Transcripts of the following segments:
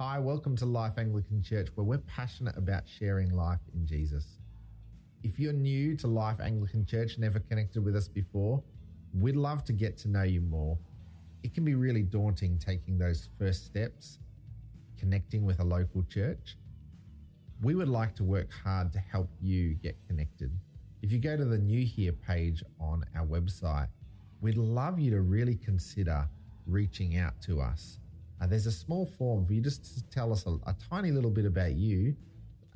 Hi, welcome to Life Anglican Church, where we're passionate about sharing life in Jesus. If you're new to Life Anglican Church, never connected with us before, we'd love to get to know you more. It can be really daunting taking those first steps, connecting with a local church. We would like to work hard to help you get connected. If you go to the New Here page on our website, we'd love you to really consider reaching out to us. Uh, there's a small form for you just to tell us a, a tiny little bit about you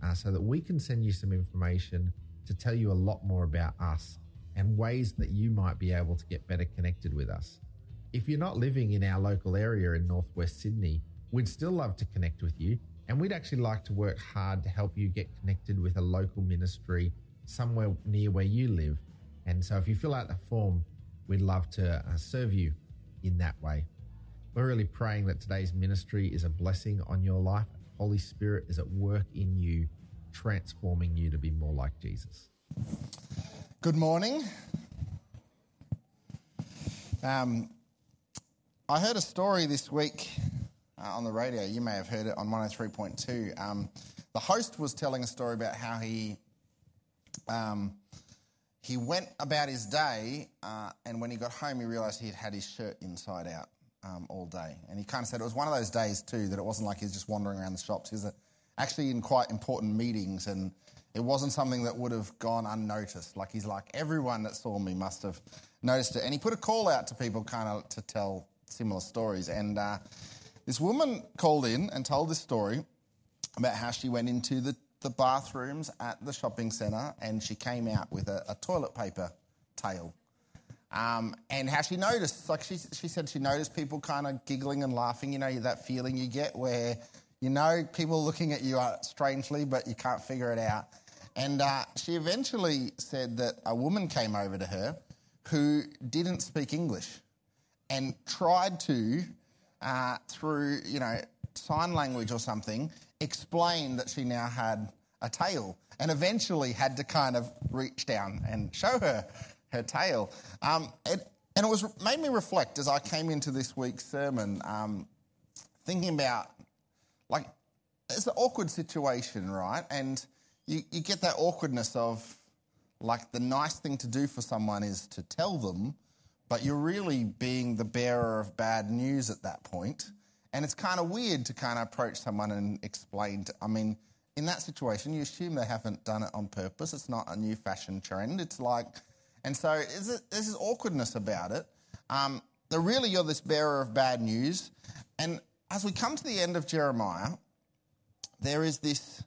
uh, so that we can send you some information to tell you a lot more about us and ways that you might be able to get better connected with us. If you're not living in our local area in northwest Sydney, we'd still love to connect with you and we'd actually like to work hard to help you get connected with a local ministry somewhere near where you live. And so if you fill out the form, we'd love to uh, serve you in that way. We're really praying that today's ministry is a blessing on your life. Holy Spirit is at work in you, transforming you to be more like Jesus. Good morning. Um, I heard a story this week uh, on the radio. You may have heard it on 103.2. Um, the host was telling a story about how he um, he went about his day, uh, and when he got home, he realised he had had his shirt inside out um, all day. And he kind of said it was one of those days too that it wasn't like he was just wandering around the shops. He was actually in quite important meetings, and it wasn't something that would have gone unnoticed. Like he's like everyone that saw me must have noticed it, and he put a call out to people kind of to tell similar stories. And uh, this woman called in and told this story about how she went into the, the bathrooms at the shopping centre and she came out with a, a toilet paper tail. Um, and how she noticed, like she, she said, she noticed people kind of giggling and laughing. You know, that feeling you get where you know people looking at you strangely, but you can't figure it out. And uh, she eventually said that a woman came over to her who didn't speak English and tried to, uh, through you know sign language or something, explain that she now had a tail, and eventually had to kind of reach down and show her her tail. Um, it, and it was made me reflect as I came into this week's sermon, um, thinking about like it's an awkward situation, right? And you, you get that awkwardness of like the nice thing to do for someone is to tell them, but you're really being the bearer of bad news at that point. And it's kind of weird to kind of approach someone and explain. To, I mean, in that situation, you assume they haven't done it on purpose. It's not a new fashion trend. It's like and so this awkwardness about it. Um, that really you're this bearer of bad news. And as we come to the end of Jeremiah, there is this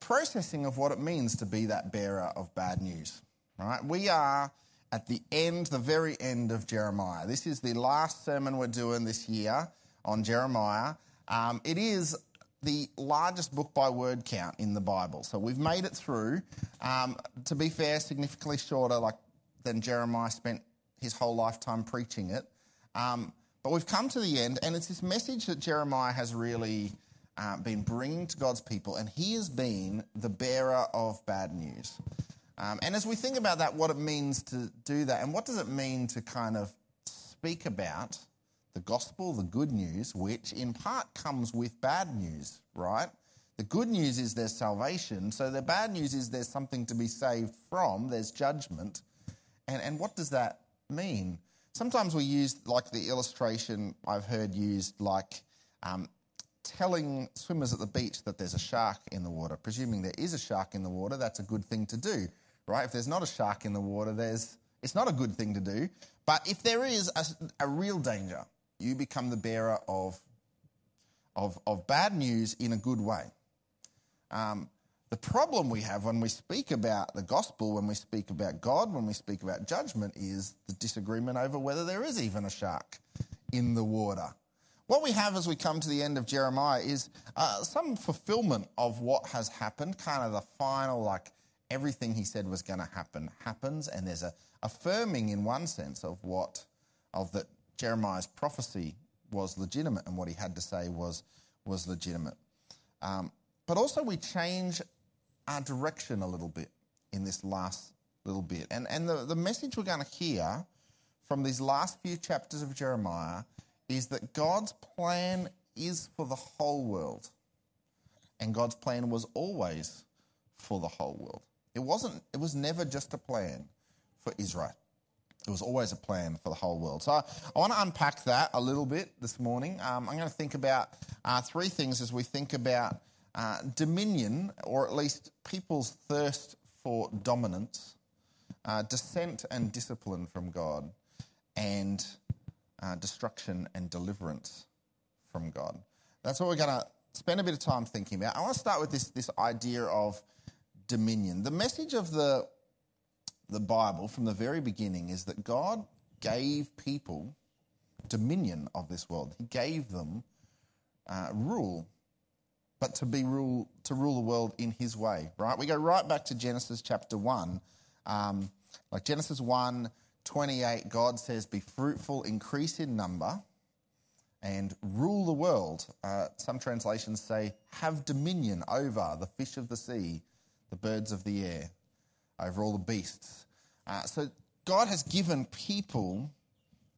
processing of what it means to be that bearer of bad news. Right? We are at the end, the very end of Jeremiah. This is the last sermon we're doing this year on Jeremiah. Um, it is the largest book by word count in the Bible. So we've made it through. Um, to be fair, significantly shorter like than Jeremiah spent his whole lifetime preaching it. Um, but we've come to the end, and it's this message that Jeremiah has really uh, been bringing to God's people, and he has been the bearer of bad news. Um, and as we think about that, what it means to do that, and what does it mean to kind of speak about the gospel, the good news, which in part comes with bad news, right? The good news is there's salvation. So the bad news is there's something to be saved from, there's judgment. And, and what does that mean? Sometimes we use, like the illustration I've heard used, like um, telling swimmers at the beach that there's a shark in the water. Presuming there is a shark in the water, that's a good thing to do, right? If there's not a shark in the water, there's, it's not a good thing to do. But if there is a, a real danger, you become the bearer of, of, of bad news in a good way. Um, the problem we have when we speak about the gospel, when we speak about God, when we speak about judgment, is the disagreement over whether there is even a shark in the water. What we have as we come to the end of Jeremiah is uh, some fulfillment of what has happened, kind of the final, like everything he said was going to happen happens, and there's a affirming in one sense of what, of that Jeremiah's prophecy was legitimate and what he had to say was, was legitimate. Um, but also, we change our direction a little bit in this last little bit. And, and the, the message we're going to hear from these last few chapters of Jeremiah is that God's plan is for the whole world. And God's plan was always for the whole world. It wasn't, it was never just a plan for Israel. It was always a plan for the whole world. So I, I want to unpack that a little bit this morning. Um, I'm going to think about uh, three things as we think about uh, dominion, or at least people's thirst for dominance, uh, descent and discipline from God, and uh, destruction and deliverance from God. That's what we're going to spend a bit of time thinking about. I want to start with this, this idea of dominion. The message of the, the Bible from the very beginning is that God gave people dominion of this world, He gave them uh, rule. But to be rule to rule the world in His way, right? We go right back to Genesis chapter one, um, like Genesis one 28, God says, Be fruitful, increase in number, and rule the world. Uh, some translations say, Have dominion over the fish of the sea, the birds of the air, over all the beasts. Uh, so God has given people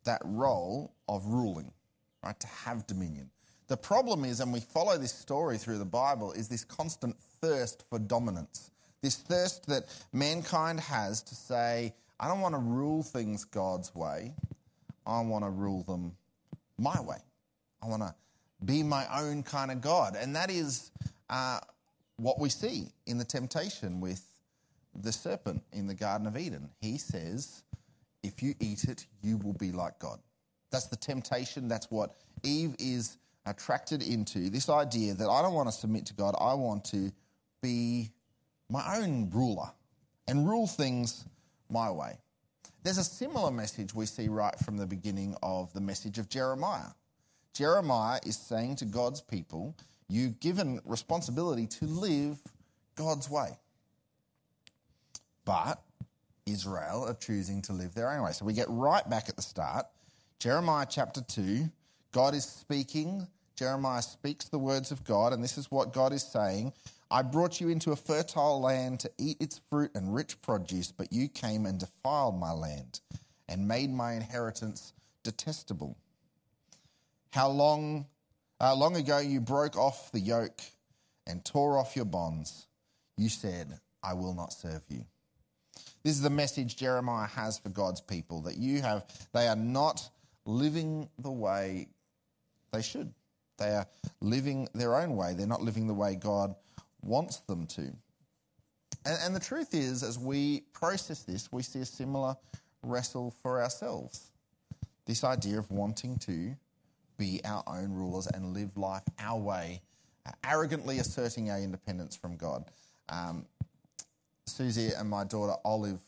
that role of ruling, right, to have dominion. The problem is, and we follow this story through the Bible, is this constant thirst for dominance. This thirst that mankind has to say, I don't want to rule things God's way. I want to rule them my way. I want to be my own kind of God. And that is uh, what we see in the temptation with the serpent in the Garden of Eden. He says, if you eat it, you will be like God. That's the temptation. That's what Eve is attracted into. This idea that I don't want to submit to God, I want to be my own ruler and rule things my way. There's a similar message we see right from the beginning of the message of Jeremiah. Jeremiah is saying to God's people, You've given responsibility to live God's way. But Israel are choosing to live their own way. So we get right back at the start. Jeremiah chapter 2, God is speaking. Jeremiah speaks the words of God, and this is what God is saying I brought you into a fertile land to eat its fruit and rich produce, but you came and defiled my land and made my inheritance detestable. How long, uh, long ago you broke off the yoke and tore off your bonds. You said, I will not serve you. This is the message Jeremiah has for God's people that you have, they are not living the way they should. They are living their own way. They're not living the way God wants them to. And, and the truth is, as we process this, we see a similar wrestle for ourselves. This idea of wanting to be our own rulers and live life our way, arrogantly asserting our independence from God. Um, Susie and my daughter Olive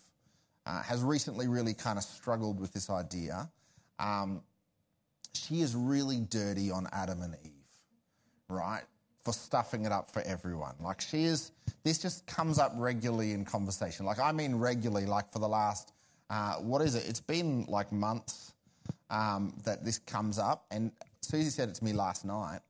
uh, has recently really kind of struggled with this idea. Um, she is really dirty on Adam and Eve, right? for stuffing it up for everyone. Like she is, this just comes up regularly in conversation. Like I mean regularly, like for the last, uh, what is it? It's been like months um, that this comes up. And Susie said it to me last night.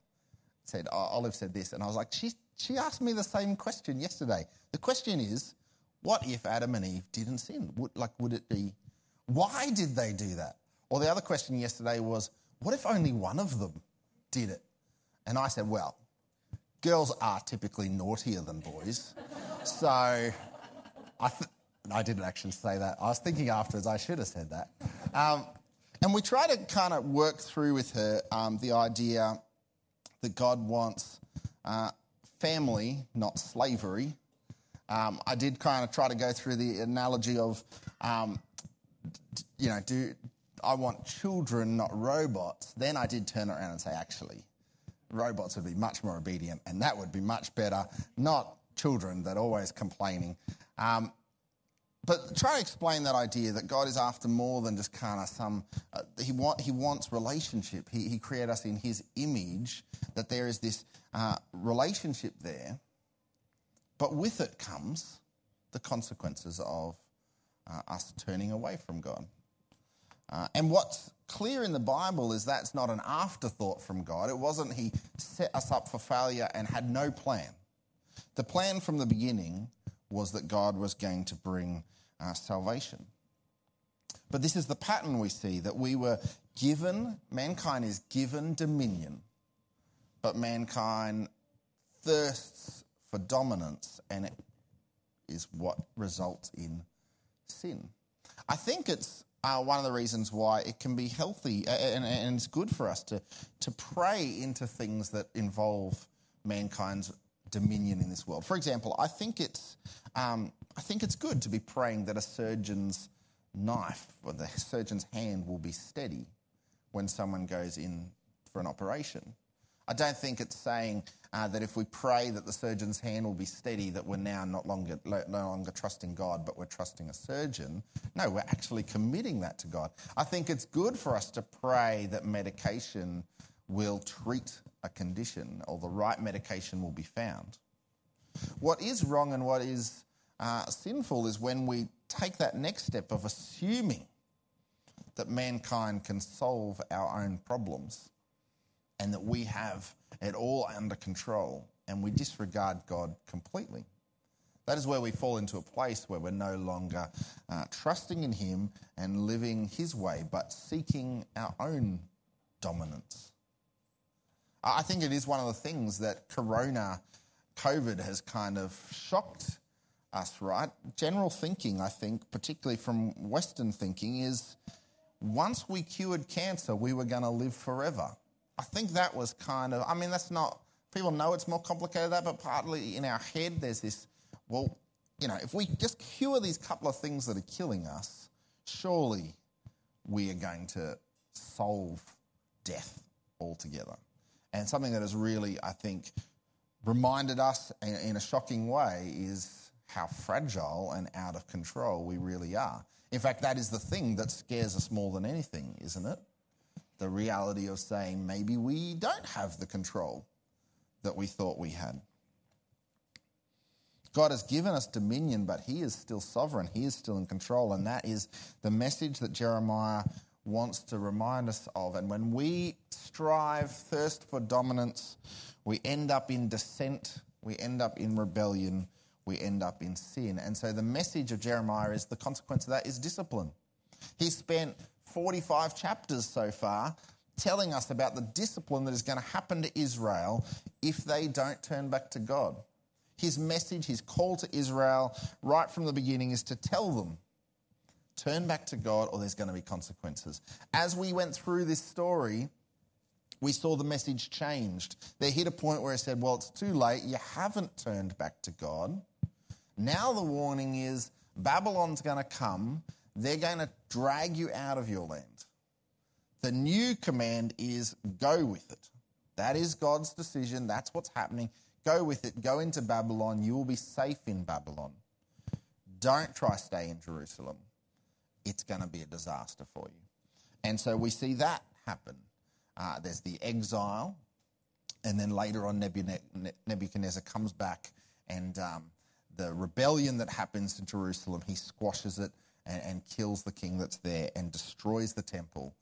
Said Olive said this, and I was like, she she asked me the same question yesterday. The question is, what if Adam and Eve didn't sin? Would, like, would it be? Why did they do that? Or the other question yesterday was, what if only one of them did it? And I said, well, girls are typically naughtier than boys. so I, th- I didn't actually say that. I was thinking afterwards I should have said that. Um, and we try to kind of work through with her um, the idea that God wants uh, family, not slavery. Um, I did kind of try to go through the analogy of, um, you know, do I want children, not robots? Then I did turn around and say, actually, robots would be much more obedient and that would be much better, not children that are always complaining. Um, but try to explain that idea that God is after more than just kind of some, uh, he, want, he wants relationship. He, he created us in his image, that there is this uh, relationship there. But with it comes the consequences of uh, us turning away from God. Uh, and what's clear in the Bible is that's not an afterthought from God. It wasn't He set us up for failure and had no plan. The plan from the beginning was that God was going to bring uh, salvation. But this is the pattern we see that we were given, mankind is given dominion but mankind thirsts for dominance, and it is what results in sin. I think it's uh, one of the reasons why it can be healthy and, and it's good for us to, to pray into things that involve mankind's dominion in this world. For example, I think it's, um, I think it's good to be praying that a surgeon's knife or the surgeon's hand will be steady when someone goes in for an operation. I don't think it's saying uh, that if we pray that the surgeon's hand will be steady, that we're now not longer, no longer trusting God, but we're trusting a surgeon. No, we're actually committing that to God. I think it's good for us to pray that medication will treat a condition or the right medication will be found. What is wrong and what is uh, sinful is when we take that next step of assuming that mankind can solve our own problems and that we have it all under control and we disregard God completely. That is where we fall into a place where we're no longer uh, trusting in Him and living His way, but seeking our own dominance. I think it is one of the things that Corona, COVID has kind of shocked us, right? General thinking, I think, particularly from Western thinking, is once we cured cancer, we were going to live forever. I think that was kind of, I mean, that's not, people know it's more complicated than that, but partly in our head, there's this, well, you know, if we just cure these couple of things that are killing us, surely we are going to solve death altogether. And something that has really, I think, reminded us in a shocking way is how fragile and out of control we really are. In fact, that is the thing that scares us more than anything, isn't it? The reality of saying maybe we don't have the control that we thought we had. God has given us dominion, but He is still sovereign. He is still in control. And that is the message that Jeremiah wants to remind us of. And when we strive, thirst for dominance, we end up in dissent, we end up in rebellion, we end up in sin. And so the message of Jeremiah is the consequence of that is discipline. He spent 45 chapters so far telling us about the discipline that is going to happen to Israel if they don't turn back to God. His message, his call to Israel right from the beginning is to tell them turn back to God or there's going to be consequences. As we went through this story, we saw the message changed. They hit a point where it said, Well, it's too late. You haven't turned back to God. Now the warning is Babylon's going to come. They're going to drag you out of your land. The new command is go with it. That is God's decision. That's what's happening. Go with it. Go into Babylon. You will be safe in Babylon. Don't try stay in Jerusalem. It's going to be a disaster for you. And so we see that happen. Uh, there's the exile, and then later on Nebuchadnezzar comes back and um, the rebellion that happens in Jerusalem, he squashes it and, and kills the king that's there and destroys the temple.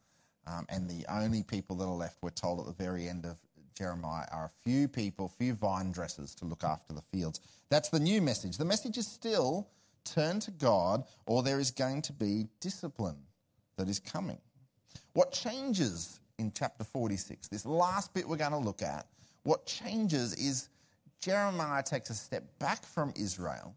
Um, and the only people that are left, we're told at the very end of Jeremiah, are a few people, few vine dressers to look after the fields. That's the new message. The message is still turn to God, or there is going to be discipline that is coming. What changes in chapter 46, this last bit we're going to look at, what changes is Jeremiah takes a step back from Israel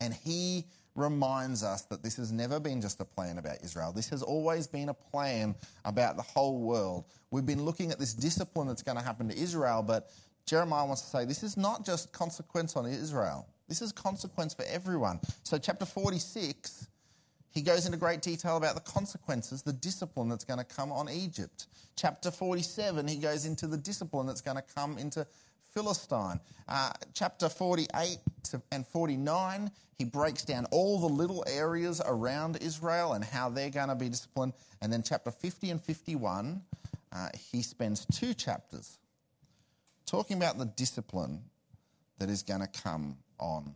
and he reminds us that this has never been just a plan about Israel. This has always been a plan about the whole world. We've been looking at this discipline that's going to happen to Israel, but Jeremiah wants to say this is not just consequence on Israel. This is consequence for everyone. So, chapter 46, he goes into great detail about the consequences, the discipline that's going to come on Egypt. Chapter 47, he goes into the discipline that's going to come into Philistine. Uh, chapter 48 and 49, he breaks down all the little areas around Israel and how they're going to be disciplined. And then chapter 50 and 51, uh, he spends two chapters talking about the discipline that is going to come on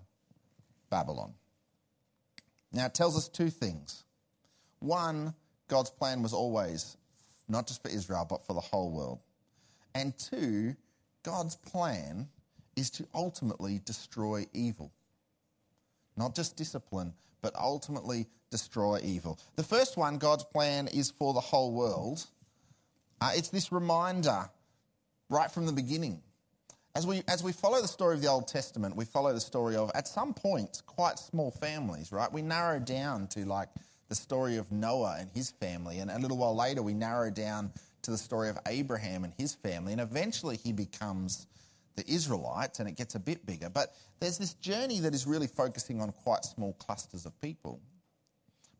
Babylon. Now, it tells us two things. One, God's plan was always not just for Israel, but for the whole world. And two, God's plan is to ultimately destroy evil. Not just discipline, but ultimately destroy evil. The first one, God's plan is for the whole world. Uh, it's this reminder right from the beginning. As we, as we follow the story of the Old Testament, we follow the story of, at some point, quite small families, right? We narrow down to like the story of Noah and his family. And a little while later, we narrow down to the story of Abraham and his family. And eventually, he becomes the Israelites and it gets a bit bigger. But there's this journey that is really focusing on quite small clusters of people.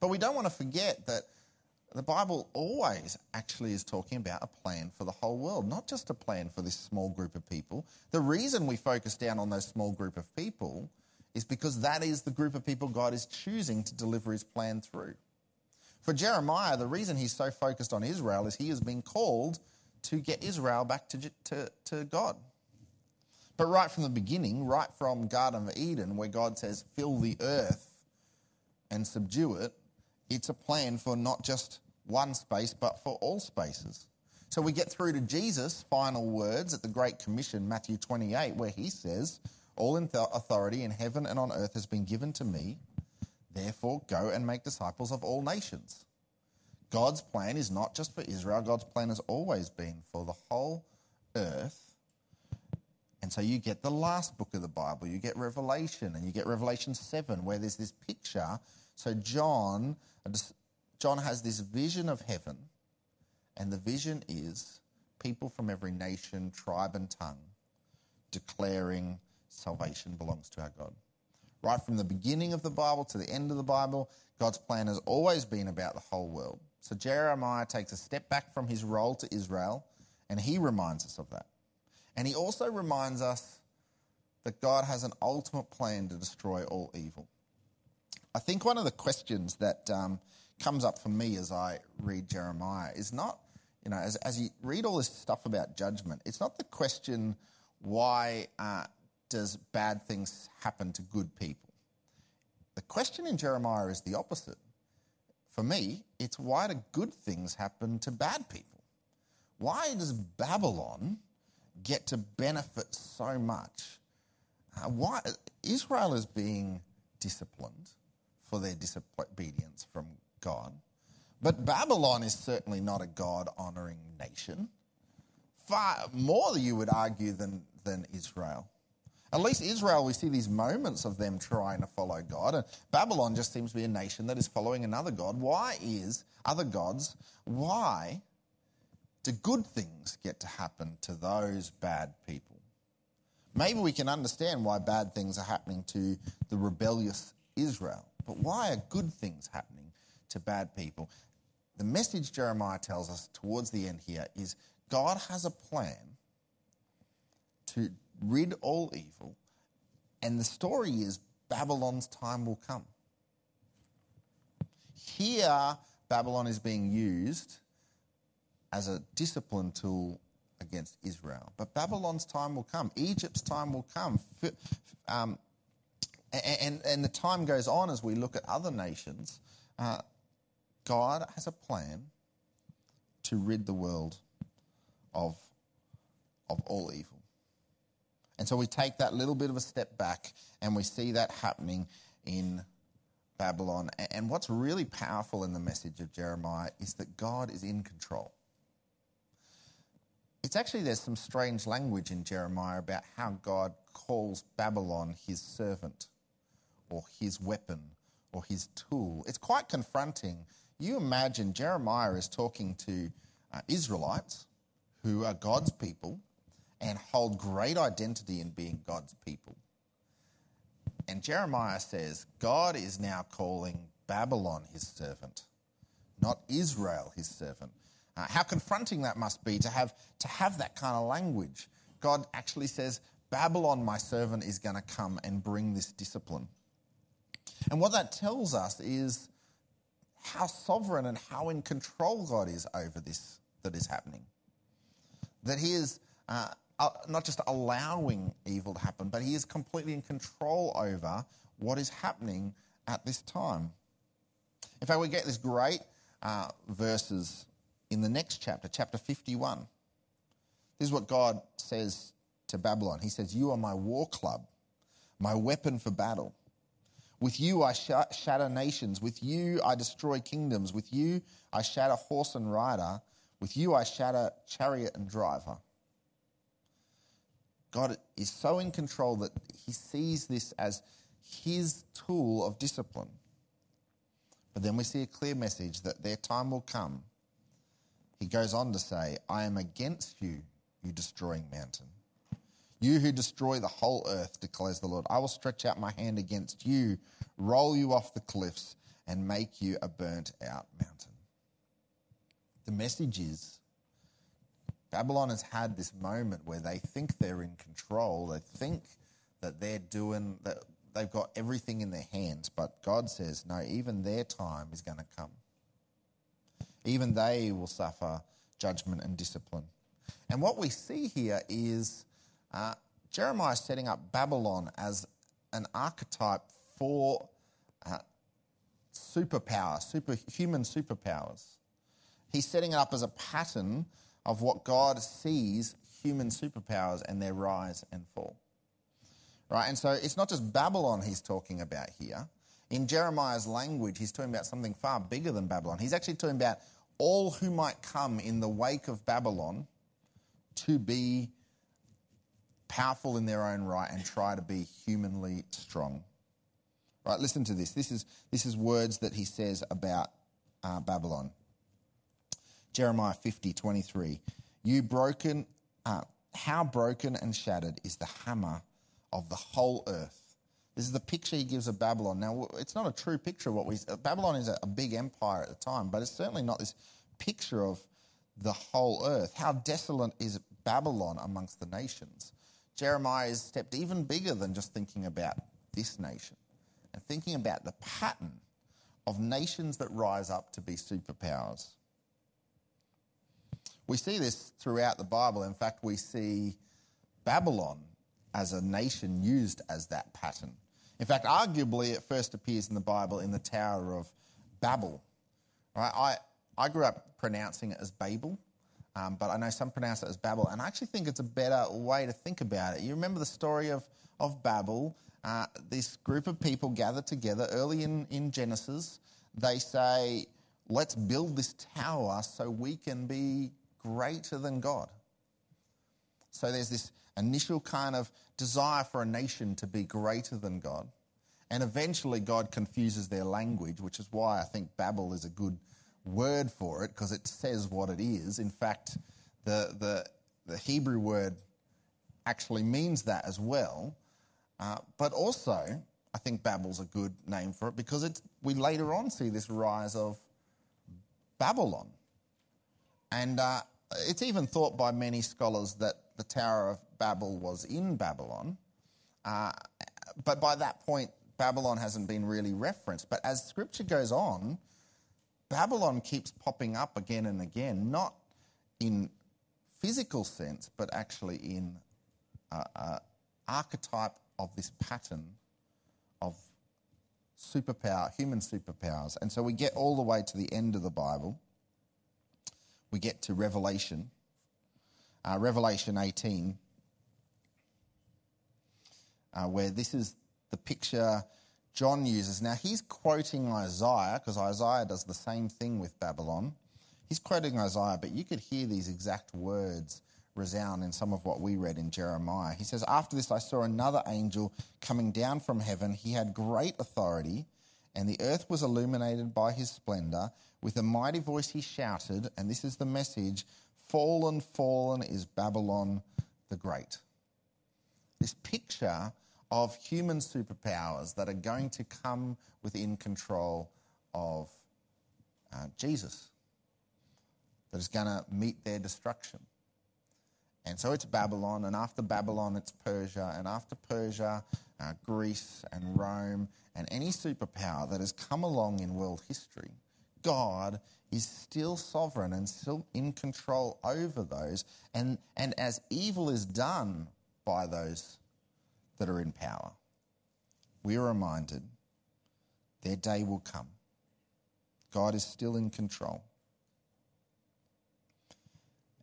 But we don't want to forget that the Bible always actually is talking about a plan for the whole world, not just a plan for this small group of people. The reason we focus down on those small group of people is because that is the group of people God is choosing to deliver his plan through. For Jeremiah, the reason he's so focused on Israel is he has been called to get Israel back to, to, to God. But right from the beginning, right from Garden of Eden, where God says, fill the earth and subdue it, it's a plan for not just one space, but for all spaces. So we get through to Jesus' final words at the Great Commission, Matthew 28, where he says, All authority in heaven and on earth has been given to me. Therefore, go and make disciples of all nations. God's plan is not just for Israel, God's plan has always been for the whole earth. And so you get the last book of the Bible, you get Revelation, and you get Revelation 7, where there's this picture. So John John has this vision of heaven, and the vision is people from every nation, tribe, and tongue declaring salvation belongs to our God. Right from the beginning of the Bible to the end of the Bible, God's plan has always been about the whole world. So Jeremiah takes a step back from his role to Israel, and he reminds us of that. And he also reminds us that God has an ultimate plan to destroy all evil. I think one of the questions that um, comes up for me as I read Jeremiah is not, you know, as, as you read all this stuff about judgment, it's not the question why uh, does bad things happen to good people. The question in Jeremiah is the opposite. For me, it's why do good things happen to bad people? Why does Babylon get to benefit so much? Uh, why Israel is being disciplined for their disobedience from God. But Babylon is certainly not a God honoring nation. Far more, you would argue, than, than Israel. At least Israel, we see these moments of them trying to follow God. And Babylon just seems to be a nation that is following another God. Why is other gods, why do good things get to happen to those bad people? Maybe we can understand why bad things are happening to the rebellious Israel. But why are good things happening to bad people? The message Jeremiah tells us towards the end here is God has a plan to rid all evil, and the story is Babylon's time will come. Here, Babylon is being used as a discipline tool against Israel. But Babylon's time will come. Egypt's time will come. Um, and, and the time goes on as we look at other nations. Uh, God has a plan to rid the world of, of all evil. And so we take that little bit of a step back and we see that happening in Babylon. And what's really powerful in the message of Jeremiah is that God is in control. It's actually, there's some strange language in Jeremiah about how God calls Babylon his servant or his weapon or his tool. It's quite confronting. You imagine Jeremiah is talking to uh, Israelites who are God's people and hold great identity in being God's people. And Jeremiah says, God is now calling Babylon his servant, not Israel his servant. Uh, how confronting that must be to have, to have that kind of language. God actually says, Babylon, my servant, is going to come and bring this discipline. And what that tells us is how sovereign and how in control God is over this that is happening. That He is uh, uh, not just allowing evil to happen, but He is completely in control over what is happening at this time. In fact, we get this great uh, verses in the next chapter, chapter 51. This is what God says to Babylon. He says, You are my war club, my weapon for battle. With you I sh- shatter nations. With you I destroy kingdoms. With you I shatter horse and rider. With you I shatter chariot and driver. God is so in control that he sees this as his tool of discipline. But then we see a clear message that their time will come. He goes on to say, I am against you, you destroying mountain. You who destroy the whole earth, declares the Lord. I will stretch out my hand against you, roll you off the cliffs, and make you a burnt out mountain. The message is Babylon has had this moment where they think they're in control. They think that they're doing, that they've got everything in their hands. But God says, no, even their time is going to come. Even they will suffer judgment and discipline. And what we see here is uh, Jeremiah setting up Babylon as an archetype for uh, superpower, superhuman superpowers. He's setting it up as a pattern of what God sees human superpowers and their rise and fall. Right? And so it's not just Babylon he's talking about here. In Jeremiah's language, he's talking about something far bigger than Babylon. He's actually talking about all who might come in the wake of Babylon to be powerful in their own right and try to be humanly strong. Right, listen to this. This is, this is words that he says about uh, Babylon. Jeremiah 50, 23. You broken, uh, how broken and shattered is the hammer of the whole earth. This is the picture he gives of Babylon. Now, it's not a true picture of what we. Babylon is a big empire at the time, but it's certainly not this picture of the whole earth. How desolate is Babylon amongst the nations? Jeremiah has stepped even bigger than just thinking about this nation and thinking about the pattern of nations that rise up to be superpowers. We see this throughout the Bible. In fact, we see Babylon as a nation used as that pattern. In fact, arguably, it first appears in the Bible in the Tower of Babel. Right? I, I grew up pronouncing it as Babel, um, but I know some pronounce it as Babel, and I actually think it's a better way to think about it. You remember the story of, of Babel? Uh, this group of people gather together early in, in Genesis. They say, Let's build this tower so we can be greater than God. So there's this initial kind of desire for a nation to be greater than God. And eventually, God confuses their language, which is why I think Babel is a good word for it, because it says what it is. In fact, the, the, the Hebrew word actually means that as well. Uh, but also, I think Babel's a good name for it because it's, we later on see this rise of Babylon. And uh, it's even thought by many scholars that the Tower of Babel was in Babylon. Uh, but by that point, Babylon hasn't been really referenced. But as scripture goes on, Babylon keeps popping up again and again, not in physical sense, but actually in uh, uh, archetype of this pattern of superpower, human superpowers. And so we get all the way to the end of the Bible we get to Revelation, uh, Revelation 18, uh, where this is the picture John uses. Now, he's quoting Isaiah, because Isaiah does the same thing with Babylon. He's quoting Isaiah, but you could hear these exact words resound in some of what we read in Jeremiah. He says, After this, I saw another angel coming down from heaven. He had great authority, and the earth was illuminated by his splendor. With a mighty voice he shouted, and this is the message Fallen, fallen is Babylon the Great. This picture of human superpowers that are going to come within control of uh, Jesus, that is going to meet their destruction. And so it's Babylon, and after Babylon, it's Persia, and after Persia, uh, Greece and Rome, and any superpower that has come along in world history. God is still sovereign and still in control over those. And, and as evil is done by those that are in power, we are reminded their day will come. God is still in control.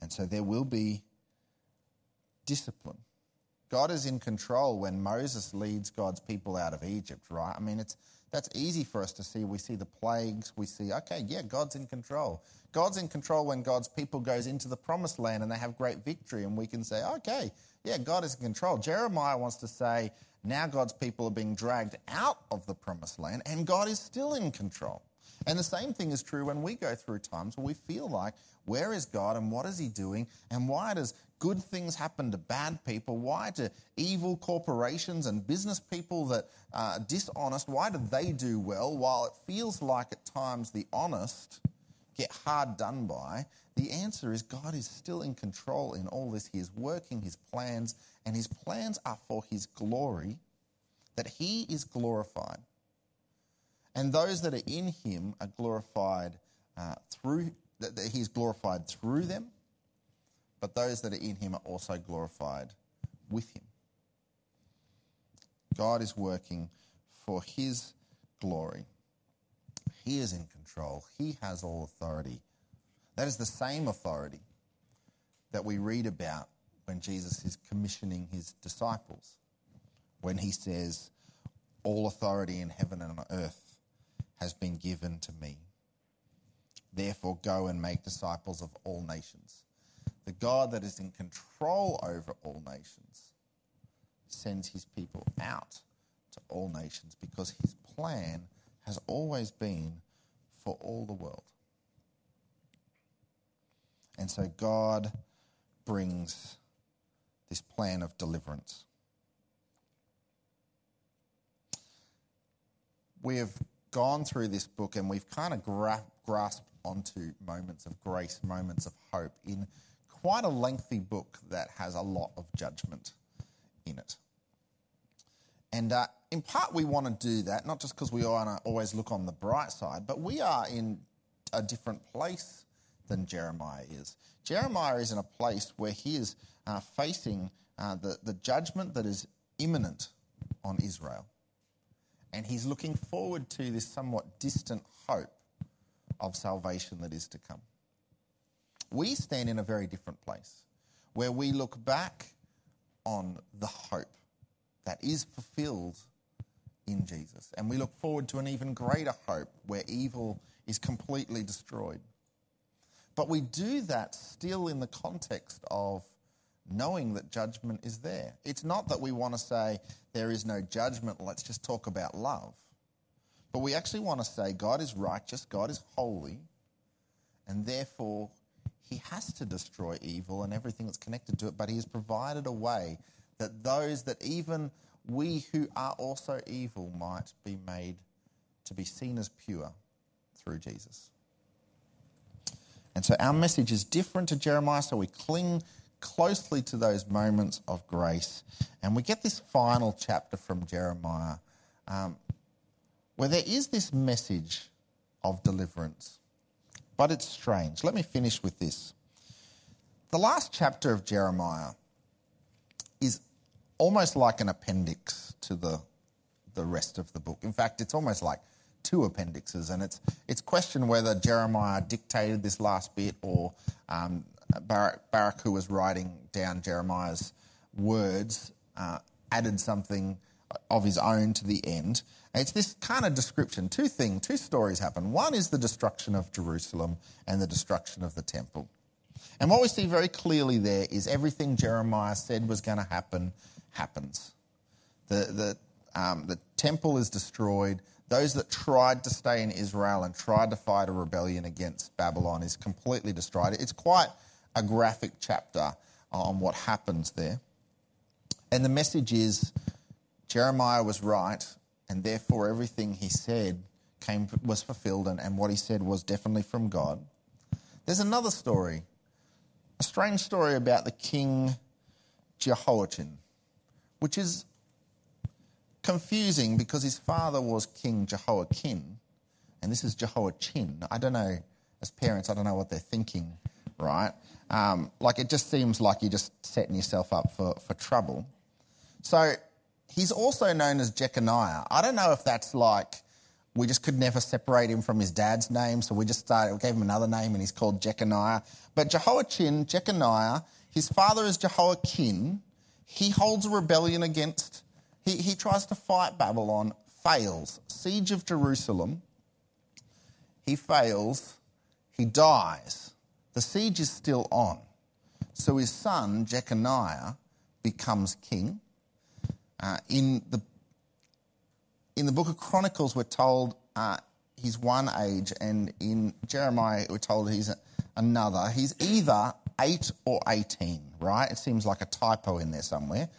And so there will be discipline. God is in control when Moses leads God's people out of Egypt, right? I mean, it's that's easy for us to see. We see the plagues. We see, okay, yeah, God's in control. God's in control when God's people goes into the promised land and they have great victory, and we can say, okay, yeah, God is in control. Jeremiah wants to say, now God's people are being dragged out of the promised land and God is still in control. And the same thing is true when we go through times where we feel like, where is God and what is He doing? And why does good things happen to bad people? Why do evil corporations and business people that are dishonest, why do they do well while it feels like at times the honest get hard done by? The answer is God is still in control in all this. He is working His plans, and His plans are for His glory, that He is glorified. And those that are in him are glorified uh, through, that he's glorified through them, but those that are in him are also glorified with him. God is working for his glory. He is in control. He has all authority. That is the same authority that we read about when Jesus is commissioning his disciples, when he says, All authority in heaven and on earth has been given to me. Therefore, go and make disciples of all nations. The God that is in control over all nations sends his people out to all nations because his plan has always been for all the world. And so God brings this plan of deliverance. We have gone through this book and we've kind of gra- grasped onto moments of grace, moments of hope in quite a lengthy book that has a lot of judgment in it. And uh, in part, we want to do that, not just because we want to always look on the bright side, but we are in a different place than Jeremiah is. Jeremiah is in a place where he is uh, facing uh, the, the judgment that is imminent on Israel and he's looking forward to this somewhat distant hope of salvation that is to come. We stand in a very different place where we look back on the hope that is fulfilled in Jesus. And we look forward to an even greater hope where evil is completely destroyed. But we do that still in the context of knowing that judgment is there. It's not that we want to say there is no judgment, let's just talk about love. But we actually want to say God is righteous, God is holy, and therefore he has to destroy evil and everything that's connected to it, but he has provided a way that those that even we who are also evil might be made to be seen as pure through Jesus. And so our message is different to Jeremiah, so we cling closely to those moments of grace. And we get this final chapter from Jeremiah um, where there is this message of deliverance. But it's strange. Let me finish with this. The last chapter of Jeremiah is almost like an appendix to the, the rest of the book. In fact, it's almost like two appendixes, and it's it's questioned whether Jeremiah dictated this last bit or um, Baruch, Baruch, who was writing down Jeremiah's words, uh, added something of his own to the end. It's this kind of description. Two things, two stories happen. One is the destruction of Jerusalem and the destruction of the temple. And what we see very clearly there is everything Jeremiah said was going to happen happens. The, the, um, the temple is destroyed. Those that tried to stay in Israel and tried to fight a rebellion against Babylon is completely destroyed. It's quite a graphic chapter on what happens there. And the message is Jeremiah was right, and therefore everything he said came was fulfilled, and, and what he said was definitely from God. There's another story, a strange story about the king Jehoiachin, which is confusing because his father was King Jehoiakim, and this is Jehoiachin. I don't know, as parents, I don't know what they're thinking, right? Um, like it just seems like you're just setting yourself up for, for trouble. So he's also known as Jeconiah. I don't know if that's like we just could never separate him from his dad's name, so we just started, we gave him another name and he's called Jeconiah. But Jehoiachin, Jeconiah, his father is Jehoiakim. He holds a rebellion against, he, he tries to fight Babylon, fails. Siege of Jerusalem, he fails, he dies. The siege is still on. So his son, Jeconiah, becomes king. Uh, in the in the book of Chronicles, we're told uh, he's one age, and in Jeremiah, we're told he's another. He's either eight or eighteen, right? It seems like a typo in there somewhere.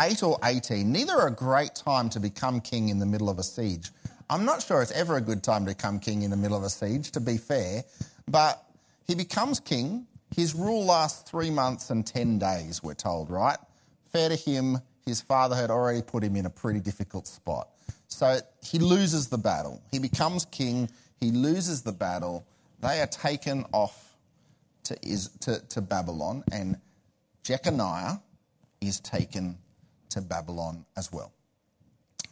Eight or eighteen. Neither are a great time to become king in the middle of a siege. I'm not sure it's ever a good time to become king in the middle of a siege, to be fair, but he becomes king. His rule lasts three months and 10 days, we're told, right? Fair to him, his father had already put him in a pretty difficult spot. So he loses the battle. He becomes king, he loses the battle. They are taken off to, to, to Babylon, and Jeconiah is taken to Babylon as well.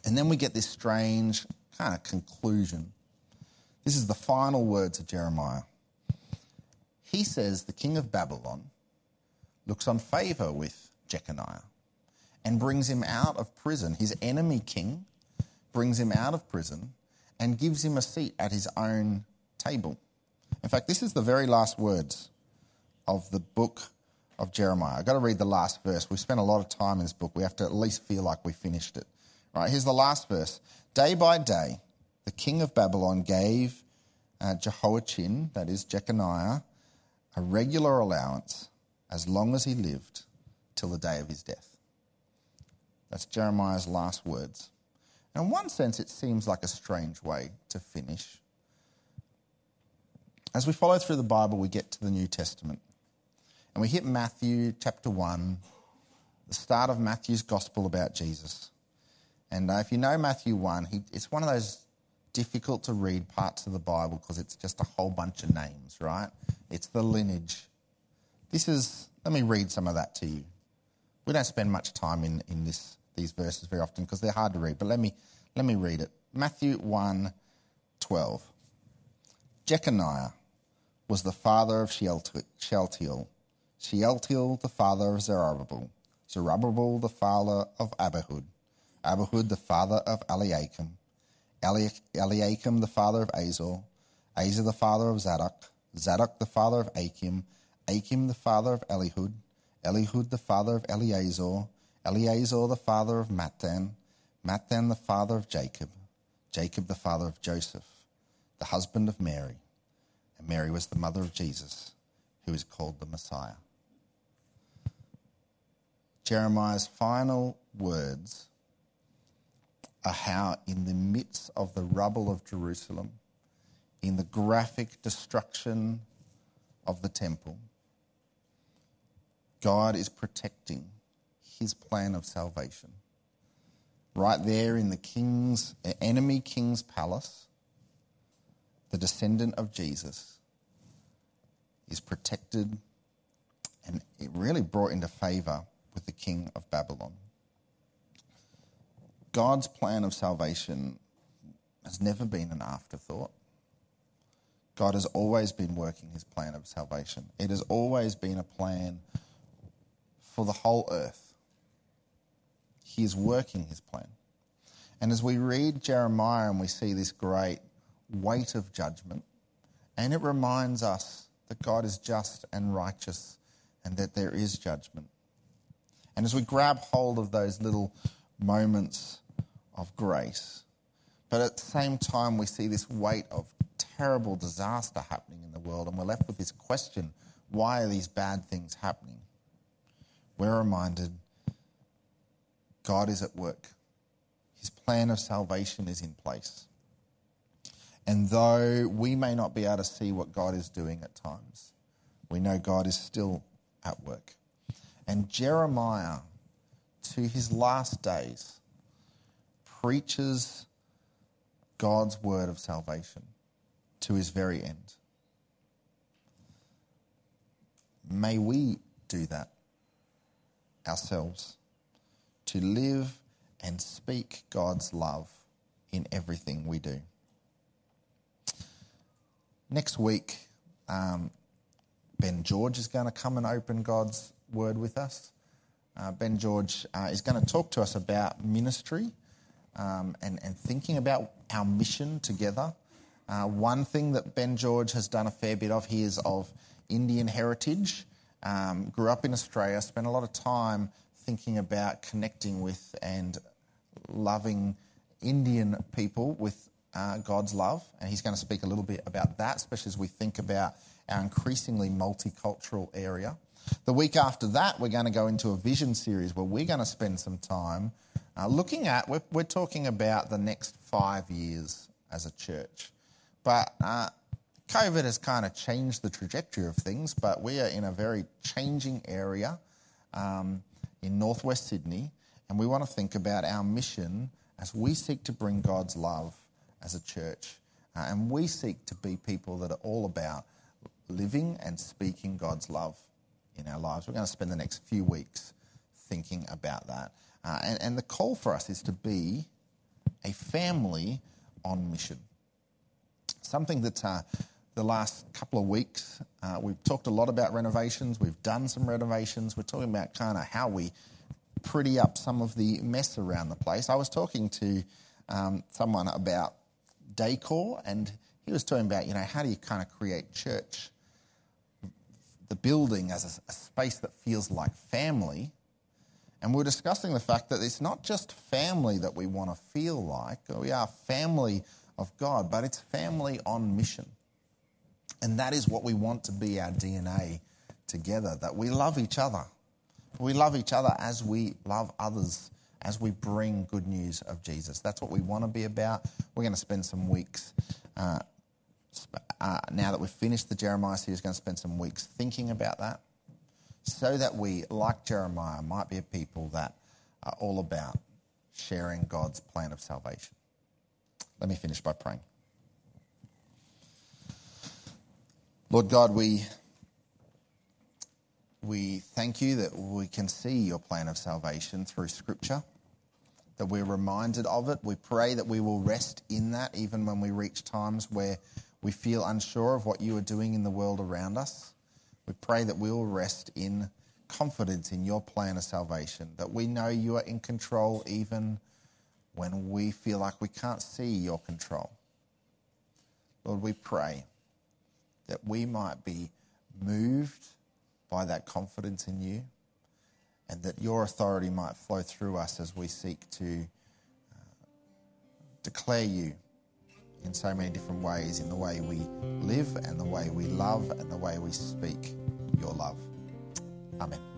And then we get this strange kind of conclusion. This is the final words of Jeremiah. He says the king of Babylon looks on favour with Jeconiah and brings him out of prison. His enemy king brings him out of prison and gives him a seat at his own table. In fact, this is the very last words of the book of Jeremiah. I've got to read the last verse. We've spent a lot of time in this book. We have to at least feel like we finished it. Right, here's the last verse. Day by day, the king of Babylon gave uh, Jehoiachin, that is Jeconiah, a regular allowance as long as he lived till the day of his death. That's Jeremiah's last words. And in one sense, it seems like a strange way to finish. As we follow through the Bible, we get to the New Testament. And we hit Matthew chapter 1, the start of Matthew's gospel about Jesus. And uh, if you know Matthew 1, he, it's one of those difficult to read parts of the Bible because it's just a whole bunch of names, right? It's the lineage. This is, let me read some of that to you. We don't spend much time in, in this, these verses very often because they're hard to read, but let me, let me read it. Matthew 1 12. Jeconiah was the father of Shealtiel, Shealtiel the father of Zerubbabel, Zerubbabel the father of Abihud, Abihud the father of Eliakim, Eliakim the father of Azor, Azor the father of Zadok, Zadok the father of Achim, Achim the father of Elihud, Elihud the father of Eleazar, Eleazar the father of Matthan, Matthan the father of Jacob, Jacob the father of Joseph, the husband of Mary, and Mary was the mother of Jesus, who is called the Messiah. Jeremiah's final words are how, in the midst of the rubble of Jerusalem, in the graphic destruction of the temple, God is protecting his plan of salvation. Right there in the king's, enemy king's palace, the descendant of Jesus is protected and it really brought into favour with the king of Babylon. God's plan of salvation has never been an afterthought. God has always been working his plan of salvation. It has always been a plan for the whole earth. He is working his plan. And as we read Jeremiah and we see this great weight of judgment, and it reminds us that God is just and righteous and that there is judgment. And as we grab hold of those little moments of grace, but at the same time, we see this weight of terrible disaster happening in the world, and we're left with this question why are these bad things happening? We're reminded God is at work, His plan of salvation is in place. And though we may not be able to see what God is doing at times, we know God is still at work. And Jeremiah, to his last days, preaches God's word of salvation to his very end. May we do that ourselves to live and speak God's love in everything we do. Next week, um, Ben George is going to come and open God's word with us. Uh, ben George uh, is going to talk to us about ministry um, and, and thinking about our mission together. Uh, one thing that Ben George has done a fair bit of, he is of Indian heritage, um, grew up in Australia, spent a lot of time thinking about connecting with and loving Indian people with uh, God's love. And he's going to speak a little bit about that, especially as we think about our increasingly multicultural area. The week after that, we're going to go into a vision series where we're going to spend some time uh, looking at, we're, we're, talking about the next five years as a church. But uh, COVID has kind of changed the trajectory of things, but we are in a very changing area um, in northwest Sydney, and we want to think about our mission as we seek to bring God's love as a church. Uh, and we seek to be people that are all about living and speaking God's love in our lives. We're going to spend the next few weeks thinking about that. Uh, and, and the call for us is to be a family on mission. Something that uh, the last couple of weeks, uh, we've talked a lot about renovations. We've done some renovations. We're talking about kind of how we pretty up some of the mess around the place. I was talking to um, someone about decor, and he was talking about, you know, how do you kind of create church, the building as a, a space that feels like family. And we we're discussing the fact that it's not just family that we want to feel like. We are family of God, but it's family on mission. And that is what we want to be our DNA together, that we love each other. We love each other as we love others, as we bring good news of Jesus. That's what we want to be about. We're going to spend some weeks, uh, uh, now that we've finished the Jeremiah series, going to spend some weeks thinking about that so that we, like Jeremiah, might be a people that are all about sharing God's plan of salvation. Let me finish by praying. Lord God, we we thank you that we can see your plan of salvation through Scripture, that we're reminded of it. We pray that we will rest in that even when we reach times where we feel unsure of what you are doing in the world around us. We pray that we will rest in confidence in your plan of salvation, that we know you are in control even when we feel like we can't see your control. Lord, we pray that we might be moved by that confidence in you, and that your authority might flow through us as we seek to uh, declare you in so many different ways in the way we live and the way we love and the way we speak your love. Amen.